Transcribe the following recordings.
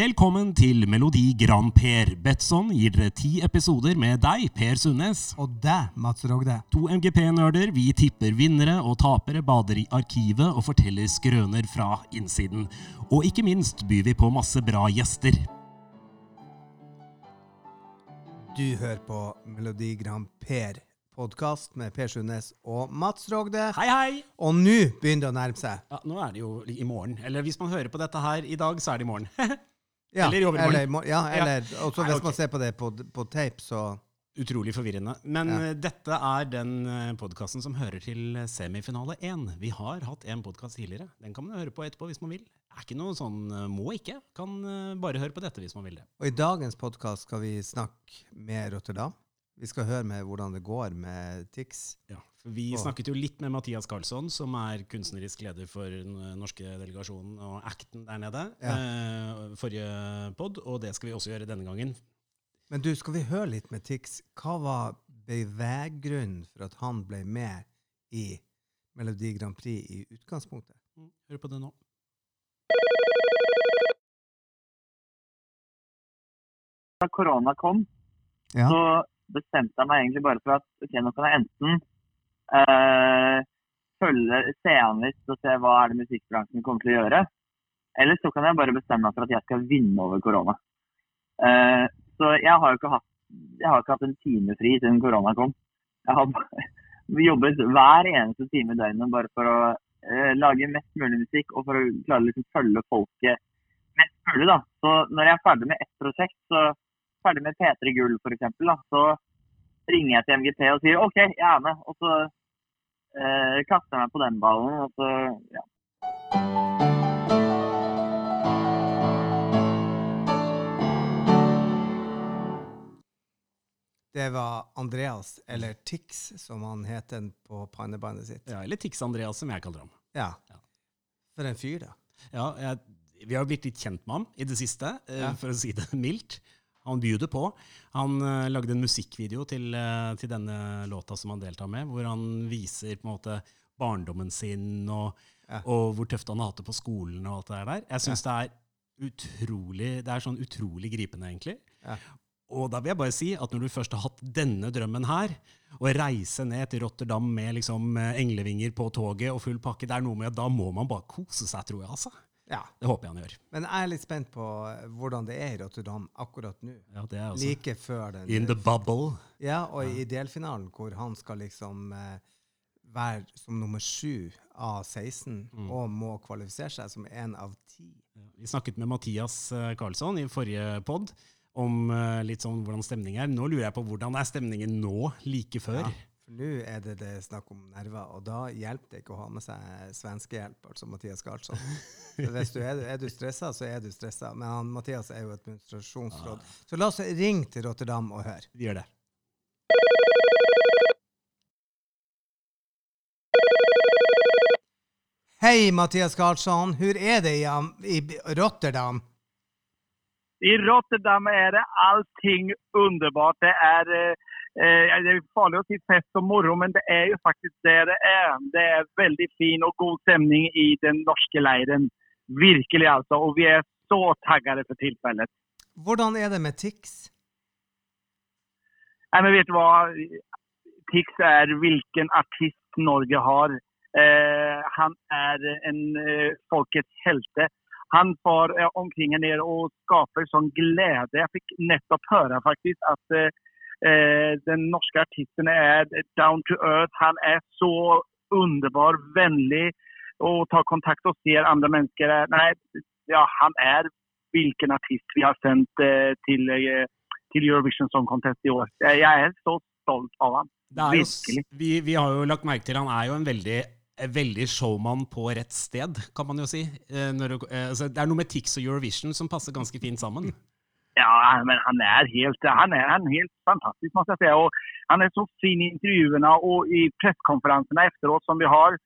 Velkommen til Melodi Grand Per. Betson gir dere ti episoder med deg, Per Sundnes. Og deg, Mats Rogde. To MGP-nerder. Vi tipper vinnere og tapere, bader i arkivet og forteller skrøner fra innsiden. Og ikke minst byr vi på masse bra gjester. Du hører på Melodi Grand Per, podkast med Per Sundnes og Mats Rogde. Hei, hei! Og nå begynner det å nærme seg. Ja, nå er det jo i morgen. Eller hvis man hører på dette her i dag, så er det i morgen. Ja, Eller i overmorgen. Eller, i mor- ja, eller også Nei, hvis ok. man ser på det på, på tape, så Utrolig forvirrende. Men Ja. eh, dette er den podkasten som hører til semifinale én. Vi har hatt en podkast tidligere. Den kan man høre på etterpå hvis man vil. Er ikke noe sånn eh, må ikke. Kan eh, bare høre på dette hvis man vil det. Og i dagens podkast skal vi snakke med Rotterdam. Vi skal høre med hvordan det går med Tix. Ja, Vi Og- snakket jo litt med Mathias Karlsson, som er kunstnerisk leder for den norske delegasjonen og acten der nede, eh, forrige pod, og det skal vi også gjøre denne gangen. Men du, skal vi høre litt med Tix? Hva var beveggrunnen for at han ble med i Melodi Grand Prix i utgangspunktet? Mm, Hør på det nå. da korona kom, Ja. så bestemte jeg meg egentlig bare for at ok, nå kan jeg enten eh, følge, se an litt og se hva er det musikkbransjen kommer til å gjøre, eller så kan jeg bare bestemme meg for at jeg skal vinne over korona. Uh, så jeg har jo ikke hatt, jeg har ikke hatt en time fri siden korona kom. Jeg har bare jobbet hver eneste time i døgnet bare for å uh, lage mest mulig musikk og for å klare å liksom følge folket mest mulig. da. Så når jeg er ferdig med ett prosjekt, så ferdig med P3 Gull f.eks., så ringer jeg til MGP og sier OK, jeg er med. Og så eh, kaster jeg meg på den ballen, og så ja. Det var Andreas, eller Tix, som han heter på pannebandet sitt. Ja, eller Tix Andreas, som jeg kaller ham. Ja. Ja. For en fyr, da. Ja, jeg, vi har blitt litt kjent med ham i det siste, eh, Ja. for å si det mildt. Han bjuder på. Han eh, lagde en musikkvideo til, eh, til denne låta som han deltar med, hvor han viser på en måte barndommen sin og, Ja. og hvor tøft han har hatt det på skolen og alt det der. Jeg syns det er utrolig Det er sånn utrolig gripende, egentlig. Ja. Og da vil jeg bare si at når du først har hatt denne drømmen her, å reise ned til Rotterdam med liksom eh, englevinger på toget og full pakke, det er noe med at da må man bare kose seg, tror jeg, altså. Ja. Det håper jeg han gjør. Men jeg er litt spent på eh, hvordan det er i Rotterdam akkurat nå. Ja, det er også. Like før den In the bubble. Ja, og i delfinalen, hvor han skal liksom eh, være som nummer sju av 16 Mm. og må kvalifisere seg som én av ti. Vi snakket med Mathias eh, Karlsson i forrige pod om eh, litt sånn hvordan stemningen er. Nå lurer jeg på hvordan er stemningen nå, like før? Ja, for nå er det, det snakk om nerver, og da hjelper det ikke å ha med seg svenskehjelp, altså Mathias Karlsson. Hvis du er, er du stressa, så er du stressa. Men han, Mathias er jo et administrasjonsråd. Så la oss ringe til Rotterdam og høre. Vi gjør det. Hei, Mathias Karlsson. Hvor er det i, i Rotterdam? I Rotterdam er det allting underbart. Det er eh, det er farlig å si fest og moro, men det er jo faktisk det det er. Det er veldig fin og god stemning i den norske leiren. Virkelig altså. Og vi er så taggade for tilfellet. Hvordan er det med Tix? Nei, men vet du hva? Tix er hvilken artist Norge har. Eh, han er en eh, folkets helte. Han får eh, omkring her nede og skaper sånn glede. Jeg fikk nettopp høre faktisk att eh, eh, den norske artisten er down to earth. Han er så underbar, vennlig og tar kontakt og ser andre mennesker. Nei, ja, han er hvilken artist vi har sendt eh, till eh, til Eurovision Song Contest i år. Jeg er så stolt av ham. Jo, vi, vi har jo lagt merke til han er jo en veldig, veldig showman på rett sted, kan man jo si. Eh, Når, eh, altså, det er noe med Tix og Eurovision som passer ganske fint sammen. Ja, men han er helt, han er, han er helt fantastisk, må jeg si. Og han er så fin i intervjuene og i pressekonferansene etterpå som vi har.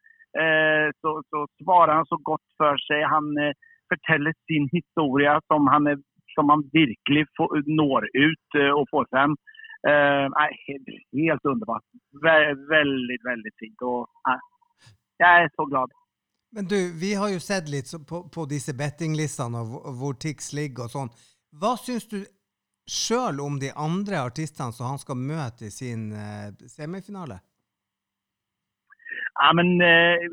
Eh, så, så svarer han så godt for seg. Han eh, forteller sin historie som han, er, som han virkelig får, når ut eh, og får frem. Eh, helt, helt underbart. Ve veldig, veldig fint. Og, jeg er så glad. Men du, vi har jo sett litt på, på disse bettinglistene og hvor Tix ligger og sånn. Hva syns du sjøl om de andre artistene som han skal møte i sin uh, semifinale? Ja, men uh,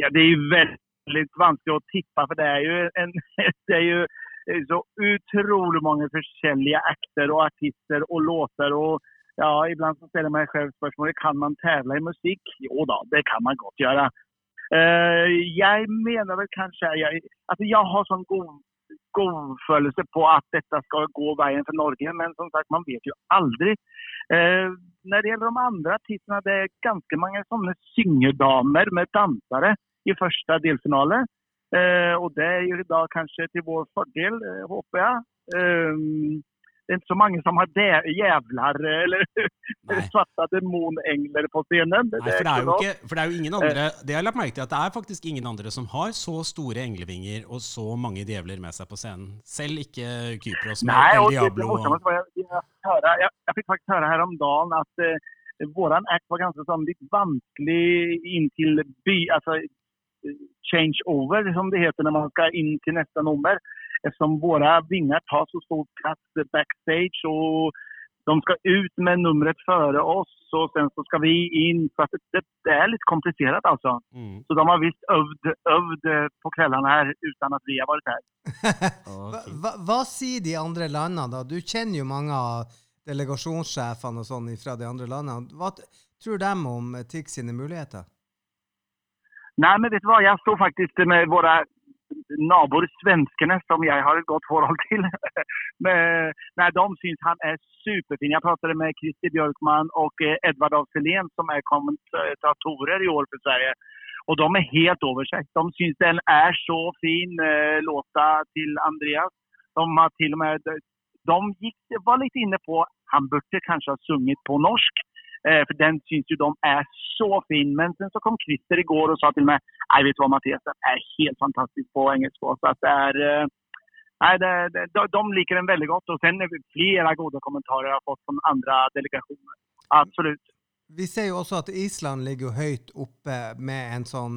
ja, Det er jo veldig vanskelig å tippe, for det er jo, en, det er jo så utrolig mange forskjellige akter og artister og låter. og ja, Iblant stiller jeg meg selv spørsmålet kan man tevle i musikk. Jo da, det kan man godt gjøre. Uh, jeg mener vel kanskje jeg, altså jeg har sånn god, god, på at dette skal gå veien for Norge, men som sagt, man vet jo aldri. Eh, når det gjelder de andre artistene, det er ganske mange sånne syngedamer med dansere i første delfinale. Eh, og det er jo da kanskje til vår fordel, håper jeg det er ikke så mange som har jævler eller svarte demonengler på scenen. Det, Nei, for det, er jo ikke, for det er jo ingen andre Det har jeg lagt merke til, at det er faktisk ingen andre som har så store englevinger og så mange djevler med seg på scenen. Selv ikke Kypros med Nei, El Diablo. Og... Jeg, jeg, jeg, jeg, fikk faktisk høre her om dagen at uh, vår act var ganske sånn litt vanskelig inntil by, altså change over, som det heter når man skal inn til neste nummer eftersom våra vingar tar så stor plats backstage och de ska ut med numret före oss och sen så ska vi in. Så att det, det är lite komplicerat alltså. Mm. Så de har visst övd, övd på kvällarna här utan att vi har varit här. okay. Hva sier de andre landene, da? Du kjenner jo mange av delegasjonssjefene och sånt fra de andre landene. Vad tror de om TIX sine muligheter? Nei, men vet du hva, jeg står faktisk med våre naboer, svenskene, som jeg har et godt forhold til. Men, nei, de syns han er superfin. Jeg pratet med Christer Bjørkman og eh, Edvard af som er kommentatorer i år for Sverige. Og de er helt over seg. De syns den er så fin, eh, låta til Andreas. De har til og med de gikk, var litt inne på han burde kanskje ha sunget på norsk. Eh, for den syns jo de er så fin. Men så kom Christer i går og sa til meg Nei, vet du hva, Mathias, den er helt fantastisk på engelsk. Så det er eh, Nei, det, det, de, de, liker den veldig godt. Og sen er det flere gode kommentarer jeg har fått fra andre delegasjoner. Absolutt. Vi ser jo også at Island ligger jo høyt oppe med en sånn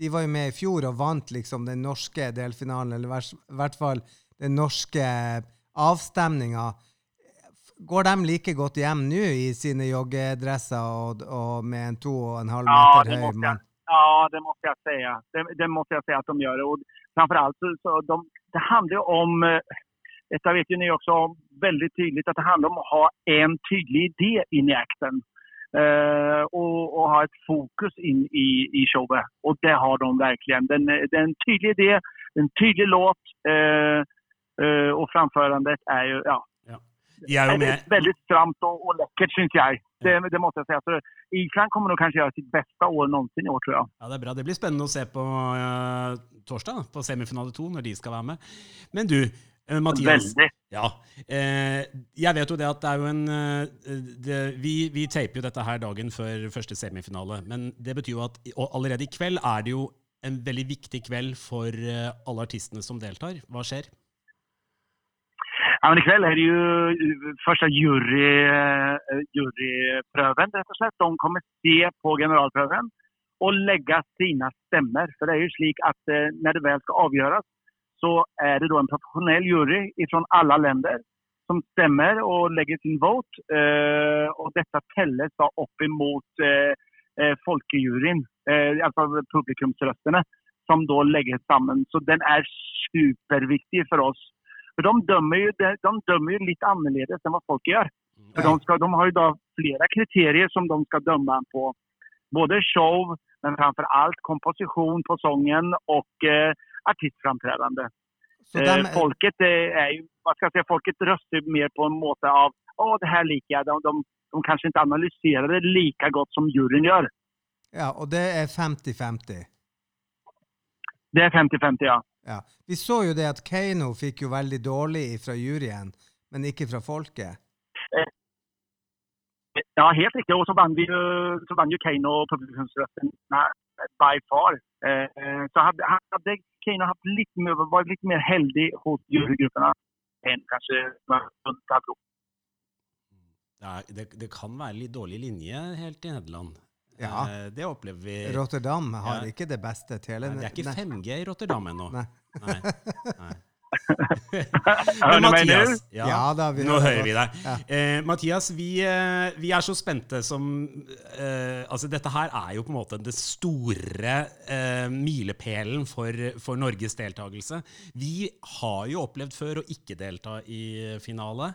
De var jo med i fjor og vant liksom den norske delfinalen, eller i hvert fall den norske avstemninga. Går de like godt hjem nå i sine joggedresser og, og med en to og en halv meter ja, høy mann? Ja, det måste jag säga. Det, det måste jag säga att de gör. Och framförallt så, så de, det handlar om, dette detta vet ju ni också väldigt tydligt, att det handlar om att ha en tydlig idé in i akten. Uh, og, og, ha et fokus inn i, i showet. Og det har de verkligen. Den, det er en tydelig idé, en tydelig låt uh, uh, og framførandet er jo ja, de er jo med. Veldig stramt og, og lekkert, syns jeg. Det, det, måtte jeg si. Altså, Island kommer nok kanskje gjøre sitt beste år noensinne i år, tror jeg. Ja, Det er bra. Det blir spennende å se på uh, torsdag, på semifinale to, når de skal være med. Men du, uh, Mathias. Veldig. Ja. Uh, jeg vet jo det at det er jo en det, vi, vi taper jo dette her dagen før første semifinale. Men det betyr jo at allerede i kveld er det jo en veldig viktig kveld for alle artistene som deltar. Hva skjer? Ja, men ikväll er det jo første första jury, juryprøven, rett og slett. De kommer se på generalprøven og legge sine stemmer. For det er jo slik at når det vel skal avgjøres, så er det da en professionell jury fra alle länder som stemmer og legger sin vote. Og dette telles da opp imot folkejuryen, altså publikumsrøstene, som da legges sammen. Så den er superviktig for oss for de dømmer, jo, de dømmer jo litt annerledes enn hva folk gjør. For de, skal, de, har jo da flere kriterier som de skal dømme på. Både show, men framfor alt komposisjon på sangen og eh, artistframtredende. Eh, folket jeg si, folket røster mer på en måte av å, det her liker jeg. De, de, de kanskje ikke analyserer det like godt som juryen gjør. Ja, og det er 50-50? Det er 50-50, ja. Ja. Vi så jo det at Keiino fikk jo veldig dårlig fra juryen, men ikke fra folket. Eh, ja, helt riktig. Og så vant jo Keiino publikumsrøsten by far. Eh, så hadde, Keiino litt vært litt mer heldig hos jurygruppene enn kanskje det, det, det, kan være litt dårlig linje helt i Nederland. Ja. Eh, Det opplever vi. Rotterdam har Ja. ikke det beste tele... Nei, det er ikke 5G i Rotterdam ennå. Nei. Nei. Nei. Men? Mathias, ja, Ja da, vi nå hører hører vi deg. Ja. Eh, Mathias, vi, eh, vi er så spente som eh, Altså, dette her er jo på en måte det store eh, milepælen for, for Norges deltakelse. Vi har jo opplevd før å ikke delta i finale.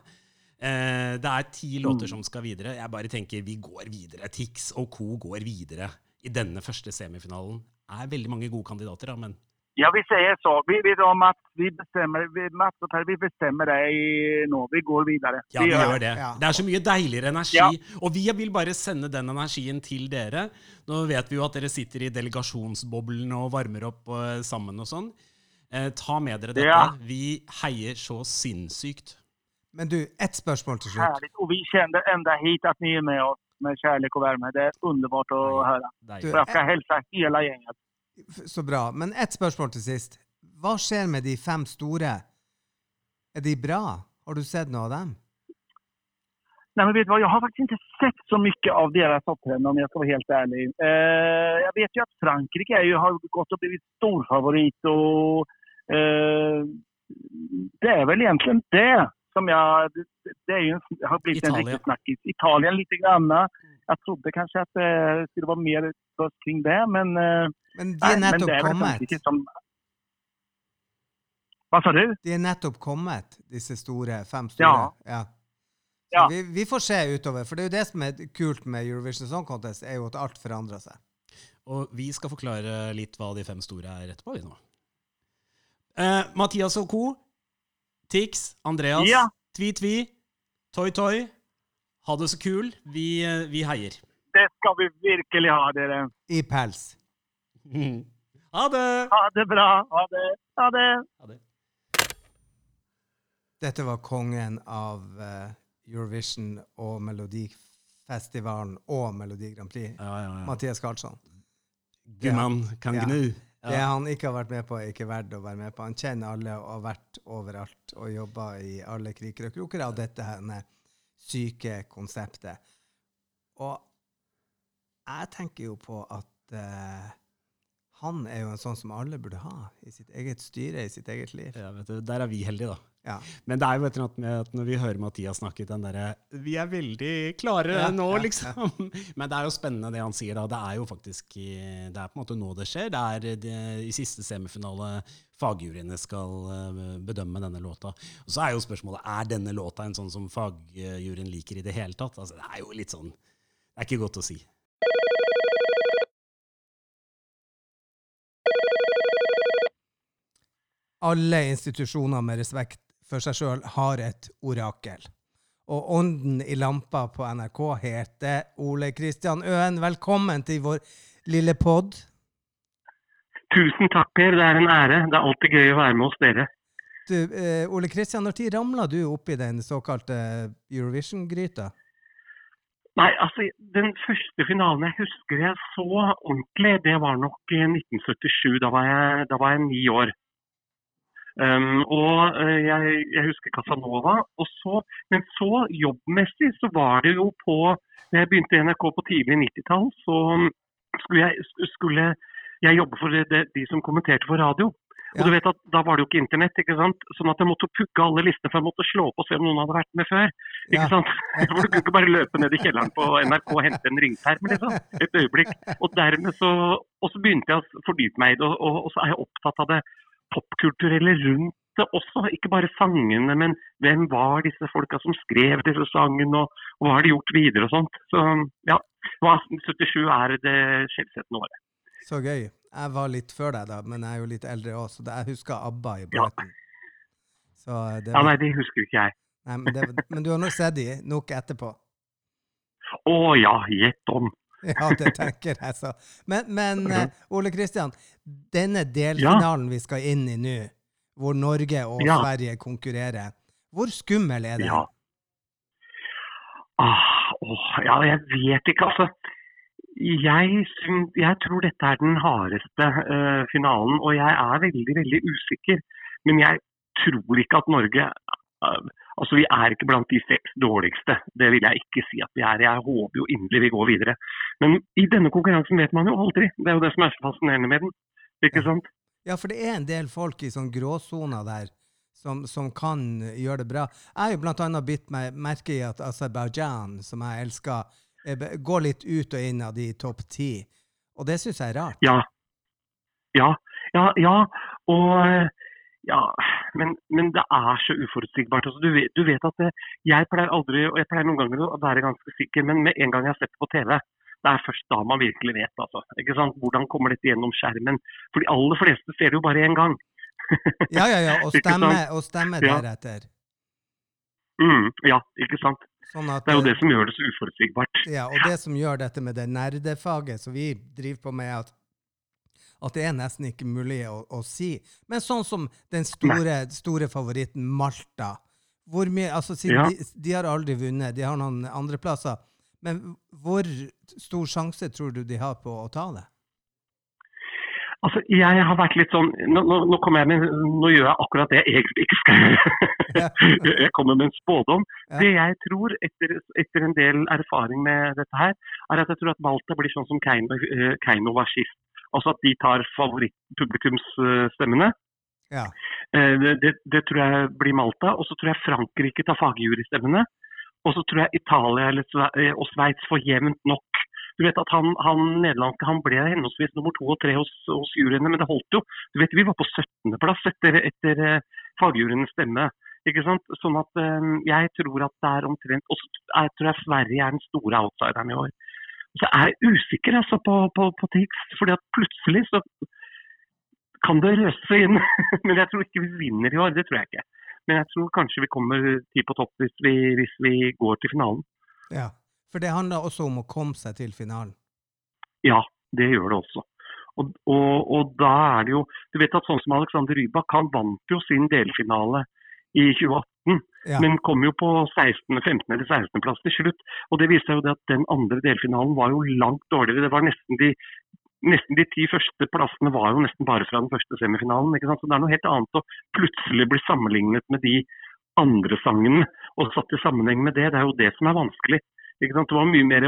Eh, det er ti låter som skal videre. Jeg bare tenker vi går videre. Tix og co. går videre i denne første semifinalen. Det er veldig mange gode kandidater, da, men Ja, vi sier så. Vi, vi, Mats, vi bestemmer, vi, Mats og Per, vi bestemmer det nå. Vi går videre. Ja, vi gjør det. Ja. Det er så mye deiligere energi. Ja. Og vi vil bare sende den energien til dere. Nå vet vi jo at dere sitter i delegasjonsboblen og varmer opp eh, sammen og sånn. Eh, ta med dere dette. Ja. Vi heier så sinnssykt. Men du, ett spørsmål til slutt. Herlig. Og vi kjenner enda hit at ni er med oss med kjærlighet og varme. Det er underbart å høre. Du, For jeg skal hilse hele gjengen. Så bra. Men ett spørsmål til sist. Hva skjer med de fem store? Er de bra? Har du sett noe av dem? Nej, men vet du vad? Jag har faktiskt inte sett så mycket av deras opptreden om jag ska vara helt ärlig. Eh, jag vet ju att Frankrike är ju, har gått och blivit storfavorit och eh, det är väl egentligen det som jeg Det, det är ju en, har blivit en riktig snakkis. Italien lite grann. Jeg trodde kanskje at det skulle være mer buzz kring det, men... Eh, Men de er nettopp det er kommet. Som... hva sa du? De er nettopp kommet, disse store, fem store. Ja. ja. Ja. Vi, vi får se utover. For det er jo det som er kult med Eurovision Song Contest, er jo at alt forandrer seg. Og vi skal forklare litt hva de fem store er etterpå, vi nå. Eh, Mathias og co. Tix, Andreas, Ja. Tvi Tvi, Toy Toy. Ha det så kul. Vi, eh, vi heier. Det skal vi virkelig ha, dere. I pels. Ha det! Ha det bra. Ha det. Ha det. Ha det. Dette var kongen av uh, Eurovision og Melodifestivalen og Melodi Grand Prix. Ja, ja, ja. Mathias Karlsson. Gumman kan Ja. gnu. Det han ikke har vært med på, er ikke verdt å være med på. Han kjenner alle og har vært overalt og jobba i alle kriker og kroker av dette syke konseptet. Og jeg tenker jo på at uh, han er jo en sånn som alle burde ha i sitt eget styre, i sitt eget liv. Ja, vet du, der er vi heldige, da. Ja. Men det er jo et eller annet med at når vi hører Mathias snakke den derre Vi er veldig klare Ja, nå, ja, liksom. Men det er jo spennende det han sier da. Det er jo faktisk i, Det er på en måte nå det skjer. Det er det, i siste semifinale fagjuryene skal eh, bedømme denne låta. Og så er jo spørsmålet er denne låta en sånn som fagjuryen liker i det hele tatt. Altså, det er jo litt sånn Det er ikke godt å si. Alle institusjoner med respekt for seg sjøl har et orakel. Og ånden i lampa på NRK heter Ole Kristian Øen. Velkommen til vår lille pod. Tusen takk, Per. Det er en ære. Det er alltid gøy å være med hos dere. Du, eh, Ole Kristian, når tid ramla du opp i den såkalte Eurovision-gryta? Nei, altså, Den første finalen jeg husker jeg så ordentlig, det var nok i 1977. Da var jeg, da var jeg ni år. Um, og eh, jeg, jeg husker Casanova. Og så, men så jobbmessig så var det jo på Når jeg begynte i NRK på tidlig 90-tall, så skulle jeg, skulle jeg jobbe for det, de som kommenterte for radio. Og Ja. du vet at Da var det jo ikke internett, ikke sant? sånn at jeg måtte pugge alle listene for jeg måtte slå opp og se om noen hadde vært med før. ikke Ja. sant? Du kunne ikke bare løpe ned i kjelleren på NRK og hente en ringperm liksom. et øyeblikk. Og dermed så, og så begynte jeg å fordype meg i det, og, og, og så er jeg opptatt av det popkulturelle rundt det også. Ikke bare sangene, men hvem var disse folka som skrev disse sangene, og, og hva har de gjort videre og sånt. Så ja, 1877 er det skjellsettende året. Så gøy. Jeg var litt før deg, da, men jeg er jo litt eldre òg, så jeg husker ABBA i Ja. Var... Ja, nei, det husker ikke jeg. nei, men, det, men du har nok sett de nok etterpå. Å ja, gjett om. Ja, det tenker jeg, så. Men, men Ja. eh, Ole Kristian, denne delfinalen vi skal inn i nå, hvor Norge og Ja. Sverige konkurrerer, hvor skummel er den? Ja. Ah, åh, ja, jeg vet ikke, altså. Jeg, synes, jeg tror dette er den hardeste uh, finalen, og jeg er veldig, veldig usikker. Men jeg tror ikke at Norge eh, Altså, Vi er ikke blant de seks dårligste. Det vil jeg ikke si at vi er. Jeg håper jo inderlig vi går videre. Men i denne konkurransen vet man jo aldri. Det er jo det som er så fascinerende med den. Ikke sant? Ja, for det er en del folk i sånn gråsoner der som, som kan gjøre det bra. Jeg har jo annet bitt meg merke i at Aserbajdsjan, som jeg elsker, går litt ut og inn av de topp ti. Og det syns jeg er rart. Ja. Ja, ja, ja. Og ja, men, men det er så uforutsigbart. Altså, du, vet, du vet at det, jeg pleier aldri, og jeg pleier noen ganger å være ganske sikker, men med en gang jeg har sett det på TV, det er først da man virkelig vet. Altså. Hvordan kommer dette gjennom skjermen? For de aller fleste ser det jo bare én gang. Ja, ja, ja. Og stemmer stemme, og stemme Ja. deretter. Mm, ja, ikke sant. Sånn at, Det er jo eh, det som gjør det så uforutsigbart. Ja, og det som gjør dette med det nerdefaget som vi driver på med, at, at det er nesten ikke mulig å, å si. Men sånn som den store, store favoritten Malta. Hvor mye, altså siden Ja. de, de har aldri vunnet, de har noen andreplasser. Men hvor stor sjanse tror du de har på å ta det? Altså, jeg har vært litt sånn Nå, nå, nå, kommer jeg med, nå gjør jeg akkurat det jeg egentlig ikke skal gjøre. jeg kommer med en spådom. Ja. Det jeg tror, etter, etter en del erfaring med dette her, er at jeg tror at Malta blir sånn som Keiino, eh, Keiino var sist. Altså at de tar favorittpublikumsstemmene. Ja. Eh, Det, det, det tror jeg blir Malta. Og så tror jeg Frankrike tar fagjurystemmene. Og så tror jeg Italia eller eh, og Sveits får jevnt nok. Du vet at Han, han nederlandske han ble henholdsvis nummer to og tre hos, hos juryene, men det holdt jo. Du vet, Vi var på 17.-plass etter, etter eh, fagjuryenes stemme. ikke sant? Sånn at Jeg tror at det er omtrent Og så tror jeg Sverige er den store outsideren i år. Så er jeg usikker altså, på, på, på tekst. fordi at plutselig så kan det røse inn. Men jeg tror ikke vi vinner i år, det tror jeg ikke. Men jeg tror kanskje vi kommer ti på topp hvis vi, hvis vi går til finalen. ja. For det handler også om å komme seg til finalen. Ja, det gjør det også. Og, og, og da er det jo Du vet at sånn som Alexander Rybak, han vant jo sin delfinale i 2018, Ja. men kom jo på 16., 15. eller 16. plass til slutt. Og det viser jo det at den andre delfinalen var jo langt dårligere. Det var nesten de Nesten de ti første plassene var jo nesten bare fra den første semifinalen. ikke sant? Så Det er noe helt annet å plutselig bli sammenlignet med de andre sangene og satt i sammenheng med det. Det er jo det som er vanskelig. Ikke sant? Det var mye mer,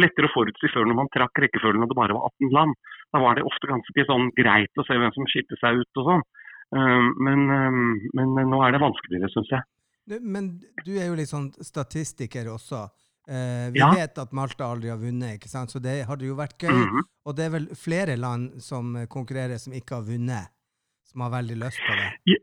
lettere å forutsi før når man trakk rekkefølgen og det bare var 18 land. Da var det ofte ganske sånn greit å se hvem som skilte seg ut og sånn. Um, Men, um, men nå er det vanskeligere, syns jeg. Men du er jo litt sånn statistiker også. Eh, vi Ja. vet at Malta aldri har vunnet, ikke sant? så det hadde jo vært gøy. Mhm. Og det er vel flere land som konkurrerer som ikke har vunnet, som har veldig lyst på det.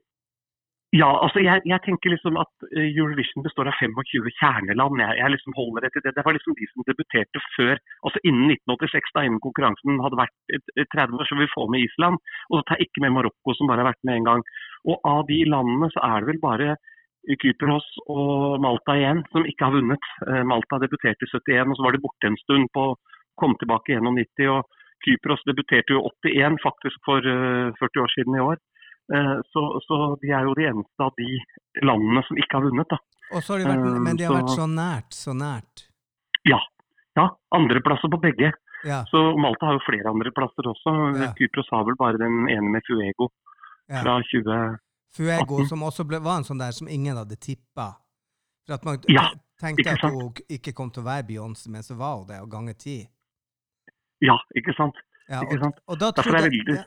Ja, altså jeg, jeg tenker liksom at eh, Eurovision består av 25 kjerneland. Jeg, jeg liksom holder etter det. Det var liksom de som debuterte før, altså innen 1986, da innen konkurransen hadde vært et- et 30 år, så vi få med Island. Og så tar jeg ikke med Marokko, som bare har vært med én gang. Og av de landene så er det vel bare Kypros og Malta igjen som ikke har vunnet. Eh, Malta debuterte i 71, og så var de borte en stund på kom tilbake i 91. Og Kypros debuterte jo 81, faktisk for eh, 40 år siden i år. Eh, Så, så de er jo de eneste av de landene som ikke har vunnet. da. Og så har de vært, Um, men de har vært så- nært, så nært. Ja, ja andreplasser på begge. Ja, Så Malta har jo flere andreplasser også. Ja. Kypros har vel bare den ene med Fuego ja. fra 2018. Fuego, som også ble, var en sånn der som ingen hadde tippa. For at man Ja, tenkte at hun ikke kom til å være Beyoncé, men så var hun det, og ganger ti. Ja, ikke sant. Ja, Ikke og, sant? og da Derfor er jeg veldig,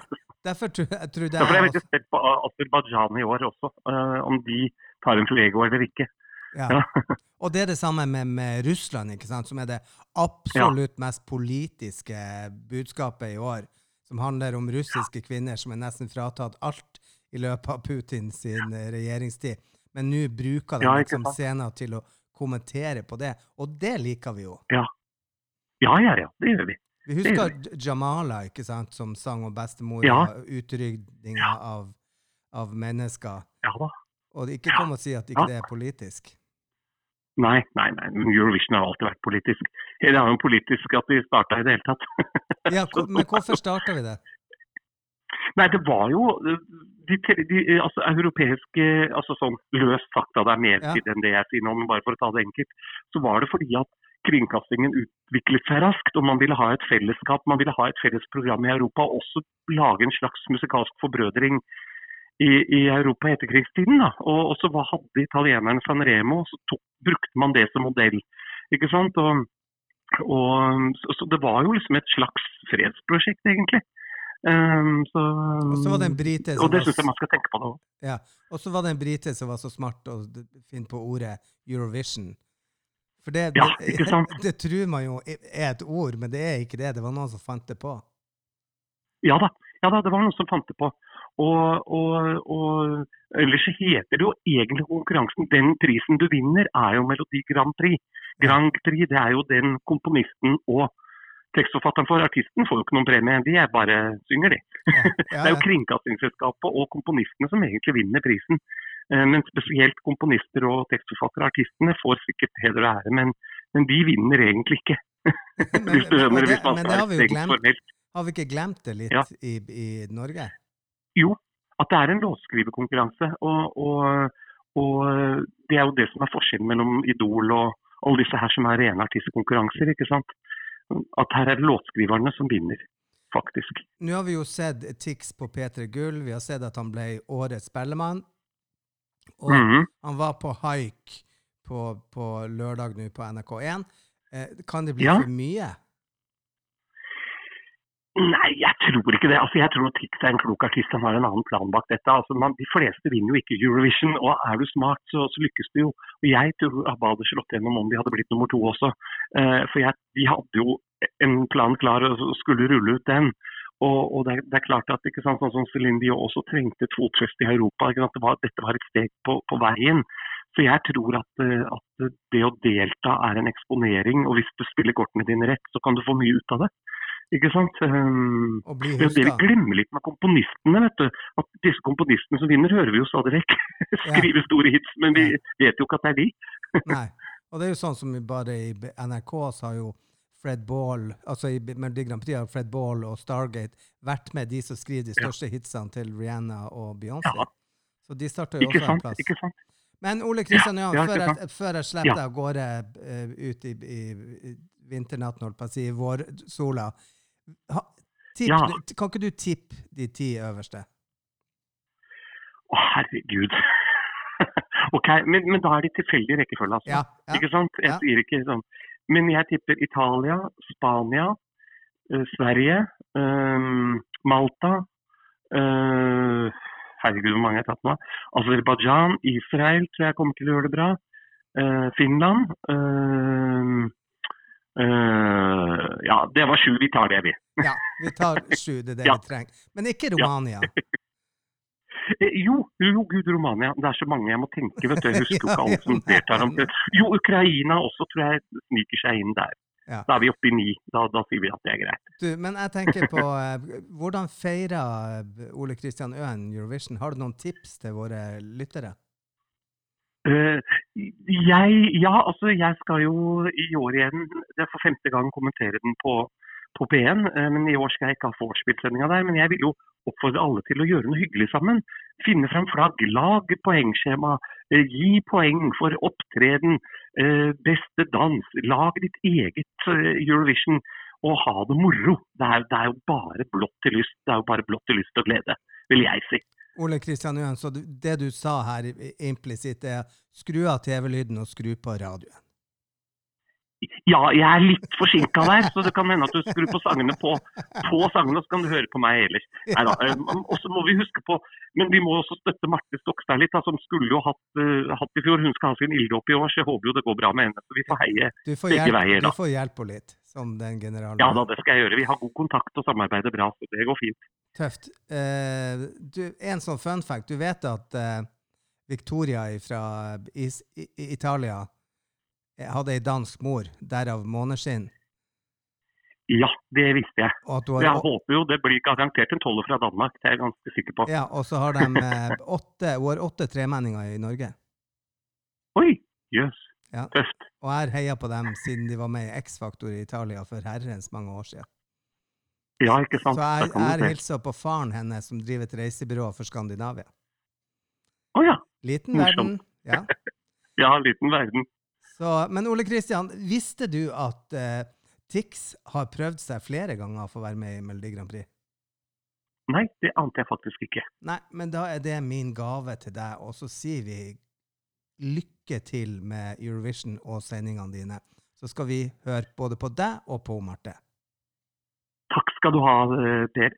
derfor tror jeg trodde derfor er jeg jeg veldig spent på Aserbajdsjan i år også, eh, om de tar en Fuego eller ikke. Ja. Ja. Og det er det samme med, med Russland, ikke sant? som er det absolutt mest politiske budskapet i år. Som handler om russiske kvinner som er nesten fratatt alt i løpet av Putins sin, eh, regjeringstid. Men nå bruker de Ja, liksom scenen til å kommentere på det, og det liker vi jo. Ja, ja, ja, det gjør vi. Vi husker Jamala, ikke sant, som sang om bestemor Ja. og utrydninga av, av mennesker. Ja da. Og ikke kom og si at ikke Ja. det er politisk. Nei, nei, nei, Eurovision har alltid vært politisk. Det er jo politisk at vi starta i det hele tatt. Ja, men hvorfor starta vi det? Nei, det var jo de, de altså, europeiske altså sånn Løst sagt, det er mer Ja. til enn det jeg sier nå, men bare for å ta det enkelt. Så var det fordi at kringkastingen utviklet seg raskt, og man ville ha et fellesskap, man ville ha et felles program i Europa, og også lage en slags musikalsk forbrødring i, i Europa i etterkrigstiden. Da. Og, og så hva hadde italienerne San Remo, så tok, brukte man det som modell. Ikke sant? Og, og, så, så det var jo liksom et slags fredsprosjekt, egentlig. Um, så, Og så var det en brite som og det syns jeg man skal tenke på nå. Ja. Og så var det en brite som var så smart å finne på ordet Eurovision. For det, Ja, det, det tror man jo er et ord, men det er ikke det. Det var noen som fant det på. Ja da, ja da, det var noen som fant det på. Og, og, og ellers så heter det jo egentlig konkurransen Den prisen du vinner, er jo Melodi Grand Prix. Grand Prix det er jo den komponisten og tekstforfatteren for. Artisten får jo ikke noen premie, de er bare synger, de. Ja, Det er jo Kringkastingsselskapet og komponistene som egentlig vinner prisen. Eh, Men spesielt komponister og tekstforfattere, artistene, får sikkert heder og ære, men, men de vinner egentlig ikke. Men- hvis du skjønner, det- hvis man skal være strengt formelt. Har vi ikke glemt det litt Ja. i, i Norge? Jo, at det er en låtskriverkonkurranse. Og, og, og det er jo det som er forskjellen mellom Idol og alle disse her som er rene artistkonkurranser. ikke sant? At her er det låtskriverne som vinner, faktisk. Nå har vi jo sett Tix på P3 Gull. Vi har sett at han ble årets spellemann. Og Mhm. han var på haik på, på lørdag nå på NRK1. Eh, kan det bli Ja. for mye? Nei, jeg tror ikke det. Altså, jeg tror Tix er en klok artist. Han har en annen plan bak dette. Altså, man, de fleste vinner jo ikke Eurovision, og er du smart, så, så lykkes du jo. Og jeg tror ABBA hadde slått gjennom om de hadde blitt nummer to også. Eh, for jeg, de hadde jo en plan klar og skulle rulle ut den. Og, og det, er, det er klart at ikke sant, sånn som Céline Dion også trengte et fotfeste i Europa. Ikke? Det var, dette var et steg på, på veien. Så jeg tror at, eh, at det å delta er en eksponering, og hvis du spiller kortene dine rett, så kan du få mye ut av det. Ikke sant? Um, Og bli er det vi huska? glemmer litt med komponistene. vet du. At disse komponistene som vinner, hører vi jo stadig vekk. Skrive store hits, men vi vet jo ikke at det er de. Nei. Og det er jo sånn som bare i NRK så har jo Fred Ball, altså i Melodi Grand Prix har Fred Ball og Stargate vært med de som skriver de Ja. største hitsene til Rihanna og Beyoncé. Ja. Så de starter jo Ikke også en plass. Ikke sant? Men Ole Kristian Johan, ja, før, jeg, før jeg slipper Ja. deg av gårde uh, ut i, i, i vinternatten, holdt på å si, i vårsola, Ja. kan ikke du tippe de ti øverste? Å, herregud. ok, men, men da er de tilfeldig rekkefølge, altså. Ja, ja. Ikke sant? Jeg Ja. sier ikke sånn. Men jeg tipper Italia, Spania, eh, Sverige, eh, Malta eh, Herregud, hvor mange jeg har tatt nå. Aserbajdsjan, Israel tror jeg kommer til å gjøre det bra. eh, Finland Ja, det var sju. Vi tar det, vi. ja, vi tar sju, det er det Ja. vi trenger. Men ikke Romania. Eh, Jo, jo, gud, Romania. Det er så mange jeg må tenke, vet du. Jeg husker jo ikke alle som deltar. om det. Jo, Ukraina også tror jeg sniker seg inn der. Ja. Da er vi oppe i ni. Da, da sier vi at det er greit. Du, men jeg tenker på eh, hvordan feirer eh, Ole Kristian Øen Eurovision? Har du noen tips til våre lyttere? Uh, jeg, ja, altså jeg skal jo i år igjen, det er for femte gang, kommentere den på, på P1. eh, men i år skal jeg ikke ha vorspiel-sendinga der. Men jeg vil jo oppfordre alle til å gjøre noe hyggelig sammen. Finne fram flagg, lag poengskjema, eh, gi poeng for opptreden, eh, beste dans. Lag ditt eget Eurovision og ha det moro. Det er, det er jo bare blått til lyst. Det er jo bare blått til lyst og glede, vil jeg si. Ole Kristian så det du sa her implisitt, er skru av TV-lyden og skru på radioen. Ja, jeg er litt forsinka der, så det kan hende at du skrur på sangene på, på sangene, så kan du høre på meg ellers. Neida, eh, Og så må vi huske på, men vi må også støtte Marte Stokstad litt, da, som skulle jo hatt, uh, hatt i fjor. Hun skal ha sin ilddåp i år, så jeg håper jo det går bra med henne. Så vi får heie. Begge veier, du får hjelp henne litt, som den generalen. Ja da, det skal jeg gjøre. Vi har god kontakt og samarbeider bra, så det går fint. Tøft. Uh, du, en sånn fun fact. Du vet at uh, Victoria fra Italia hadde ei dansk mor, derav måneskinn. Ja, det visste jeg. Du Jeg håper jo det blir garantert en toller fra Danmark, det er jeg ganske sikker på. ja, og så har de eh, åtte, hun har åtte tremenninger i Norge. Oi, jøss. Ja. Tøft. Og jeg har heia på dem siden de var med i X-Faktor i Italia for herrens mange år siden. Ja, ikke sant. Så jeg jeg hilser på faren hennes, som driver et reisebyrå for Skandinavia. Å ja. Liten verden. Ja. Ja, liten verden. Så, men Ole Kristian, visste du at uh, Tix har prøvd seg flere ganger for å være med i Melodi Grand Prix? Nei, det ante jeg faktisk ikke. Nei, men da er det min gave til deg, og så sier vi lykke til med Eurovision og sendingene dine. Så skal vi høre både på deg og på Marte. Takk skal du ha, eh, Per.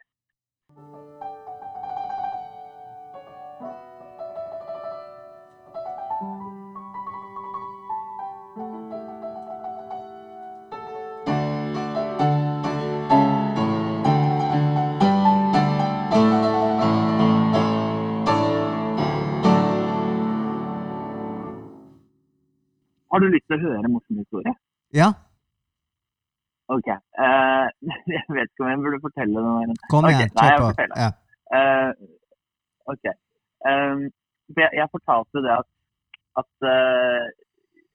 Har du lyst til å høre en morsom historie? Ja, Ok. Uh, jeg vet ikke om jeg burde fortelle den. her. kom igjen. nei, Kjør på. Ja. Eh, ok. Um, jeg, jeg fortalte det at, at uh,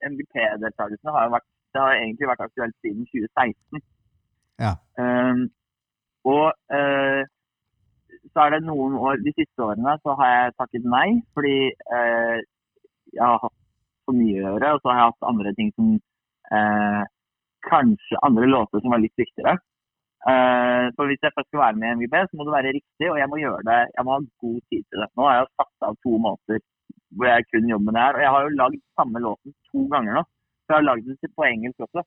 MGP-deltakelsen har har egentlig vært aktuelt siden 2016. Ja. Um, og uh, så er det noen år, de siste årene så har jeg takket nei, fordi uh, jeg har hatt for mye å gjøre, og så har jeg hatt andre ting som eh, Kanskje andre låter som var litt viktigere. Eh, for hvis jeg først skal være med i MGP, så må det være riktig, og jeg må gjøre det, jeg må ha god tid til det. Nå har jeg satt av to måneder hvor jeg kun jobber med det her, og jeg har jo lagd samme låten to ganger nå. Så jeg har lagd den på engelsk også.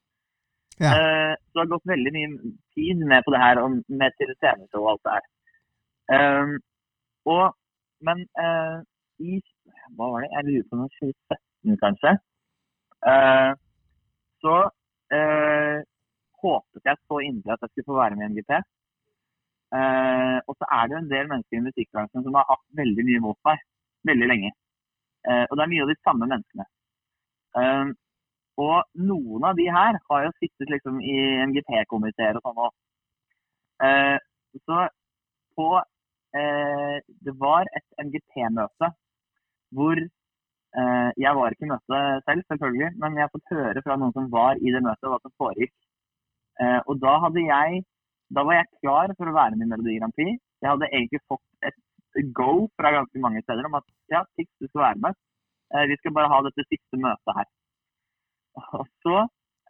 Ja. Eh, så det har gått veldig mye tid med på det her, og med til sceneshow og alt det her. Eh, og, men uh, i Hva var det? Jeg lurer på noe 2017, kanskje. Eh, så eh, håpet jeg så inderlig at jeg skulle få være med i NGP. Eh, og så er det jo en del mennesker i musikkbransjen som har hatt veldig mye mot meg veldig lenge. Eh, og det er mye av de samme menneskene. Eh, og noen av de her har jo sittet liksom i MGP-komiteer og sånn òg. Så på Det var et MGP-møte hvor Jeg var ikke i møtet selv, selvfølgelig, men jeg har fått høre fra noen som var i det møtet, hva som foregikk. Eh, og da jeg Da var jeg klar for å være med i Melodi Grand Prix. Jeg hadde egentlig fått et go fra ganske mange steder om at ja, Tix, du skal være med. Eh, vi skal bare ha dette siste møtet her. Og så,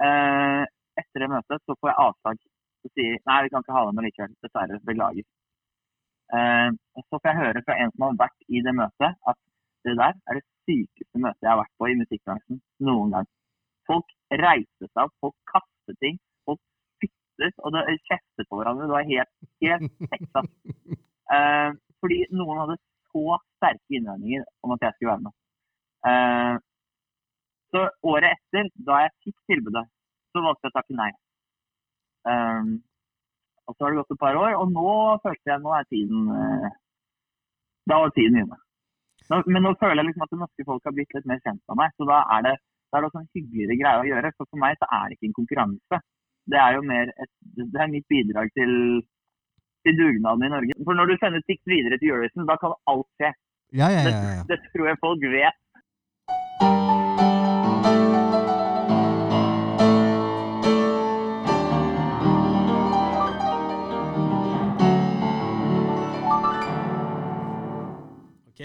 eh, etter det møtet, så får jeg avslag. Så sier nei, vi kan ikke ha det med likevel. Dessverre. Beklager. Eh, så får jeg høre fra en som har vært i det møtet, at det der er det sykeste møtet jeg har vært på i musikkbransjen noen gang. Folk reiste seg opp, folk kastet ting, folk spyttet og det kjeftet på hverandre. Det var helt, helt heksa. Eh, fordi noen hadde så sterke innvendinger om at jeg skulle være med. Eh, så året etter, da jeg fikk tilbudet, så valgte jeg å takke nei. Eh, og så har det gått et par år, og nå følte jeg nå er tiden eh, Da var tiden inne. Nå, men nå føler jeg liksom at det norske folk har blitt litt mer kjent med meg. Så da er det, da er det også en hyggeligere greie å gjøre. For for meg så er det ikke en konkurranse. Det er jo mer et, det er mitt bidrag til, til dugnaden i Norge. For når du sender Tix videre til Eurovision, da kan alt skje. Ja, ja, ja, ja. Det, det tror jeg folk vet.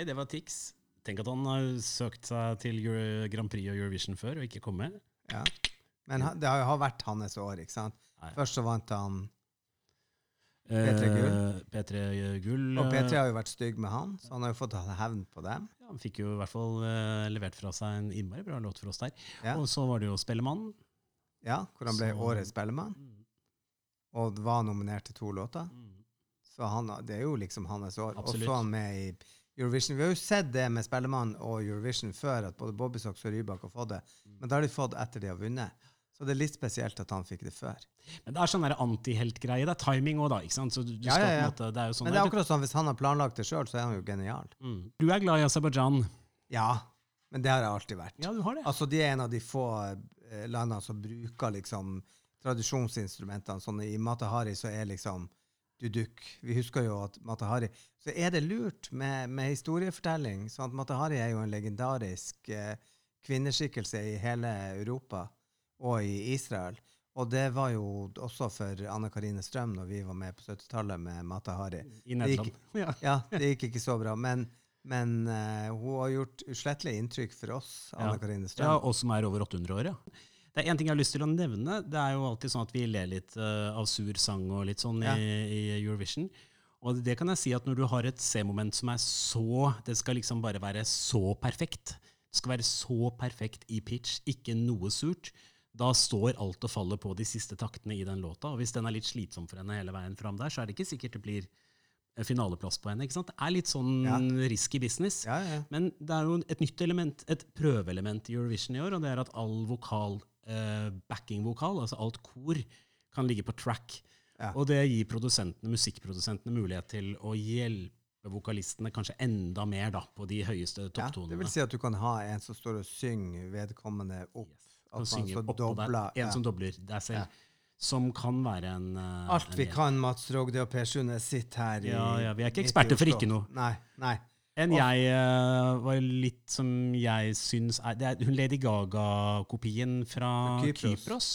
Ok, det var Tix. Tenk at han har søkt seg til Euro Grand Prix og Eurovision før og ikke kommet. ja. Men han- det har jo vært hans år, ikke sant? Nei. Først så vant han P3 Gull. P3 Gull. Og eh, P3 har jo vært stygg med han, så han har jo fått hevn på dem. ja, han fikk jo i hvert fall eh, levert fra seg en innmari bra låt for oss der. Ja. Og så var det jo Spellemannen. Ja, hvor han ble Så- årets spellemann, Mm. og var nominert til to låter. Mm. Så han, det er jo liksom hans år. Og så er han med i Eurovision. Vi har jo sett det med Spellemann og Eurovision før, at både Bobby Socks og Rybak har fått det. Mm. Men da har de fått etter de har vunnet. Så det er litt spesielt at han fikk det før. Men det er sånn antiheltgreie. Det er timing òg, da. ikke sant? Så du, du Ja, ja, ja. måte, det sånn Men det er akkurat sånn, hvis han har planlagt det sjøl, så er han jo genial. mm. Du er glad i Aserbajdsjan. Ja, men det har jeg alltid vært. Ja, du har det. Altså, de er en av de få eh, landene som bruker liksom tradisjonsinstrumentene. Sånn I Matahari så er liksom duduk. Vi husker jo at Matahari Så er det lurt med, med historiefortelling. sånn at Matahari er jo en legendarisk eh, kvinneskikkelse i hele Europa og i Israel. Og det var jo også for Anne Karine Strøm når vi var med på 70-tallet med Matahari. I Nederland. Ja. Ja, det gikk ikke så bra, men, men uh, hun har gjort uslettelig inntrykk for oss, Anne Ja. Karine ja, Og som er over 800 år, ja. Det er en ting jeg har lyst til å nevne. Det er jo alltid sånn at vi ler litt uh, av sur sang og litt sånn Ja. i, i Eurovision. Og det kan jeg si at når du har et C-moment som er så Det skal liksom bare være så perfekt. Det skal være så perfekt i pitch, ikke noe surt. Da står alt og faller på de siste taktene i den låta. Og hvis den er litt slitsom for henne hele veien fram der, så er det ikke sikkert det blir finaleplass på henne. ikke sant? Det er litt sånn Ja. risky business. Ja, ja. Men det er jo et nytt element, et prøveelement i Eurovision i år, og det er at all vokal, eh, backing-vokal, altså alt kor, kan ligge på track. Ja. Og det gir produsentene, musikkprodusentene mulighet til å hjelpe vokalistene kanskje enda mer da, på de høyeste ja. topptonene. Det vil si at du kan ha en som står og synger vedkommende opp. Kan synge så oppå dobler. der. En ja. som dobler deg selv. Ja. Som kan være en uh, Alt vi en, kan, Mats Rogde og Per Sune, sitter her i Ja, ja, vi er ikke eksperter for ikke noe. Nei, nei. En jeg uh, var litt som jeg syns er Det er hun Lady Gaga-kopien fra Kypros. Kypros.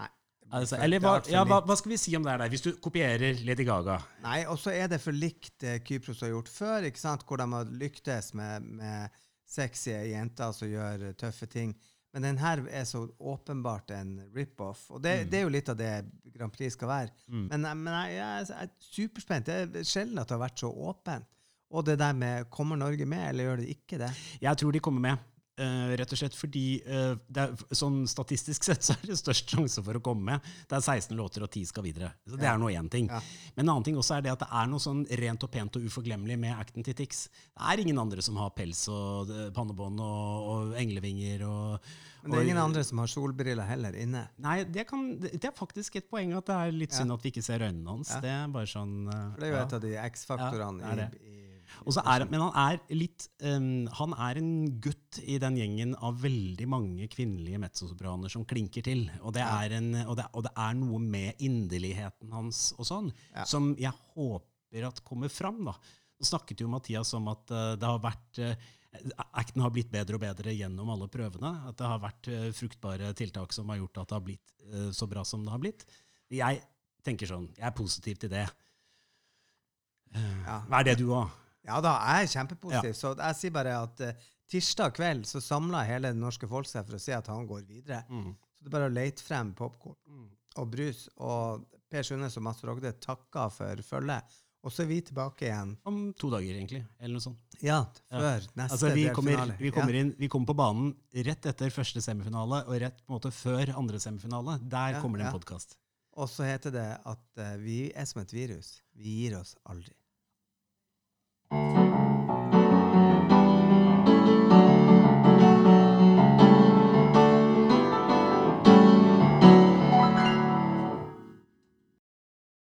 Nei. Altså, eller er hva, ja, hva, hva skal vi si om det der, hvis du kopierer Lady Gaga? Nei, og så er det for likt det Kypros har gjort før, ikke sant? hvor de har lyktes med, med sexy jenter som gjør tøffe ting. Men den her er så åpenbart en rip-off. Og det, det er jo litt av det Grand Prix skal være. Mm. Men, men jeg, jeg er superspent. Det er sjelden at det har vært så åpent. Og det der med kommer Norge med, eller gjør det ikke det? Jeg tror de kommer med. Uh, rett og slett fordi uh, er, sånn Statistisk sett så er det størst sjanse for å komme med. Det er 16 låter, og 10 skal videre. Så Det Ja. er nå én ting. Ja. Men en annen ting også er det at det er noe sånn rent og pent og uforglemmelig med acten til Tix. Det er ingen andre som har pels og eh, pannebånd og, og englevinger og Men det er ingen andre som har solbriller heller inne. Nei, det, kan, det er faktisk et poeng at det er litt Ja. synd at vi ikke ser øynene hans. Ja. Det er bare sånn Uh, det er jo ja. et av de X-faktorene Ja, i, i, er, men han er litt um, Han er en gutt i den gjengen av veldig mange kvinnelige mezzosopraner som klinker til. Og det, er, en, og det, og det er noe med inderligheten hans og sånn Ja. som jeg håper at kommer fram. da. Nå snakket jo Mathias om at uh, det har vært uh, Acten har blitt bedre og bedre gjennom alle prøvene. At det har vært uh, fruktbare tiltak som har gjort at det har blitt eh, så bra som det har blitt. Jeg tenker sånn, jeg er positiv til det. Eh, Ja. Hva er det du òg? Ja da, jeg er kjempepositiv. Så jeg sier bare at uh, tirsdag kveld så samla hele det norske folk seg for å se at han går videre. Mm. Så det er bare å lete frem popkorn og brus. Og Per Sundnes og Mats Rogde takker for følget. Og så er vi tilbake igjen. Om to dager, egentlig. Eller noe sånt. Ja, Ja. før neste Altså, vi, kommer, vi, kommer inn, vi kommer på banen rett etter første semifinale og rett på en måte før andre semifinale. Der Ja, kommer det en ja. podkast. Og så heter det at uh, vi er som et virus. Vi gir oss aldri. Mm-hmm.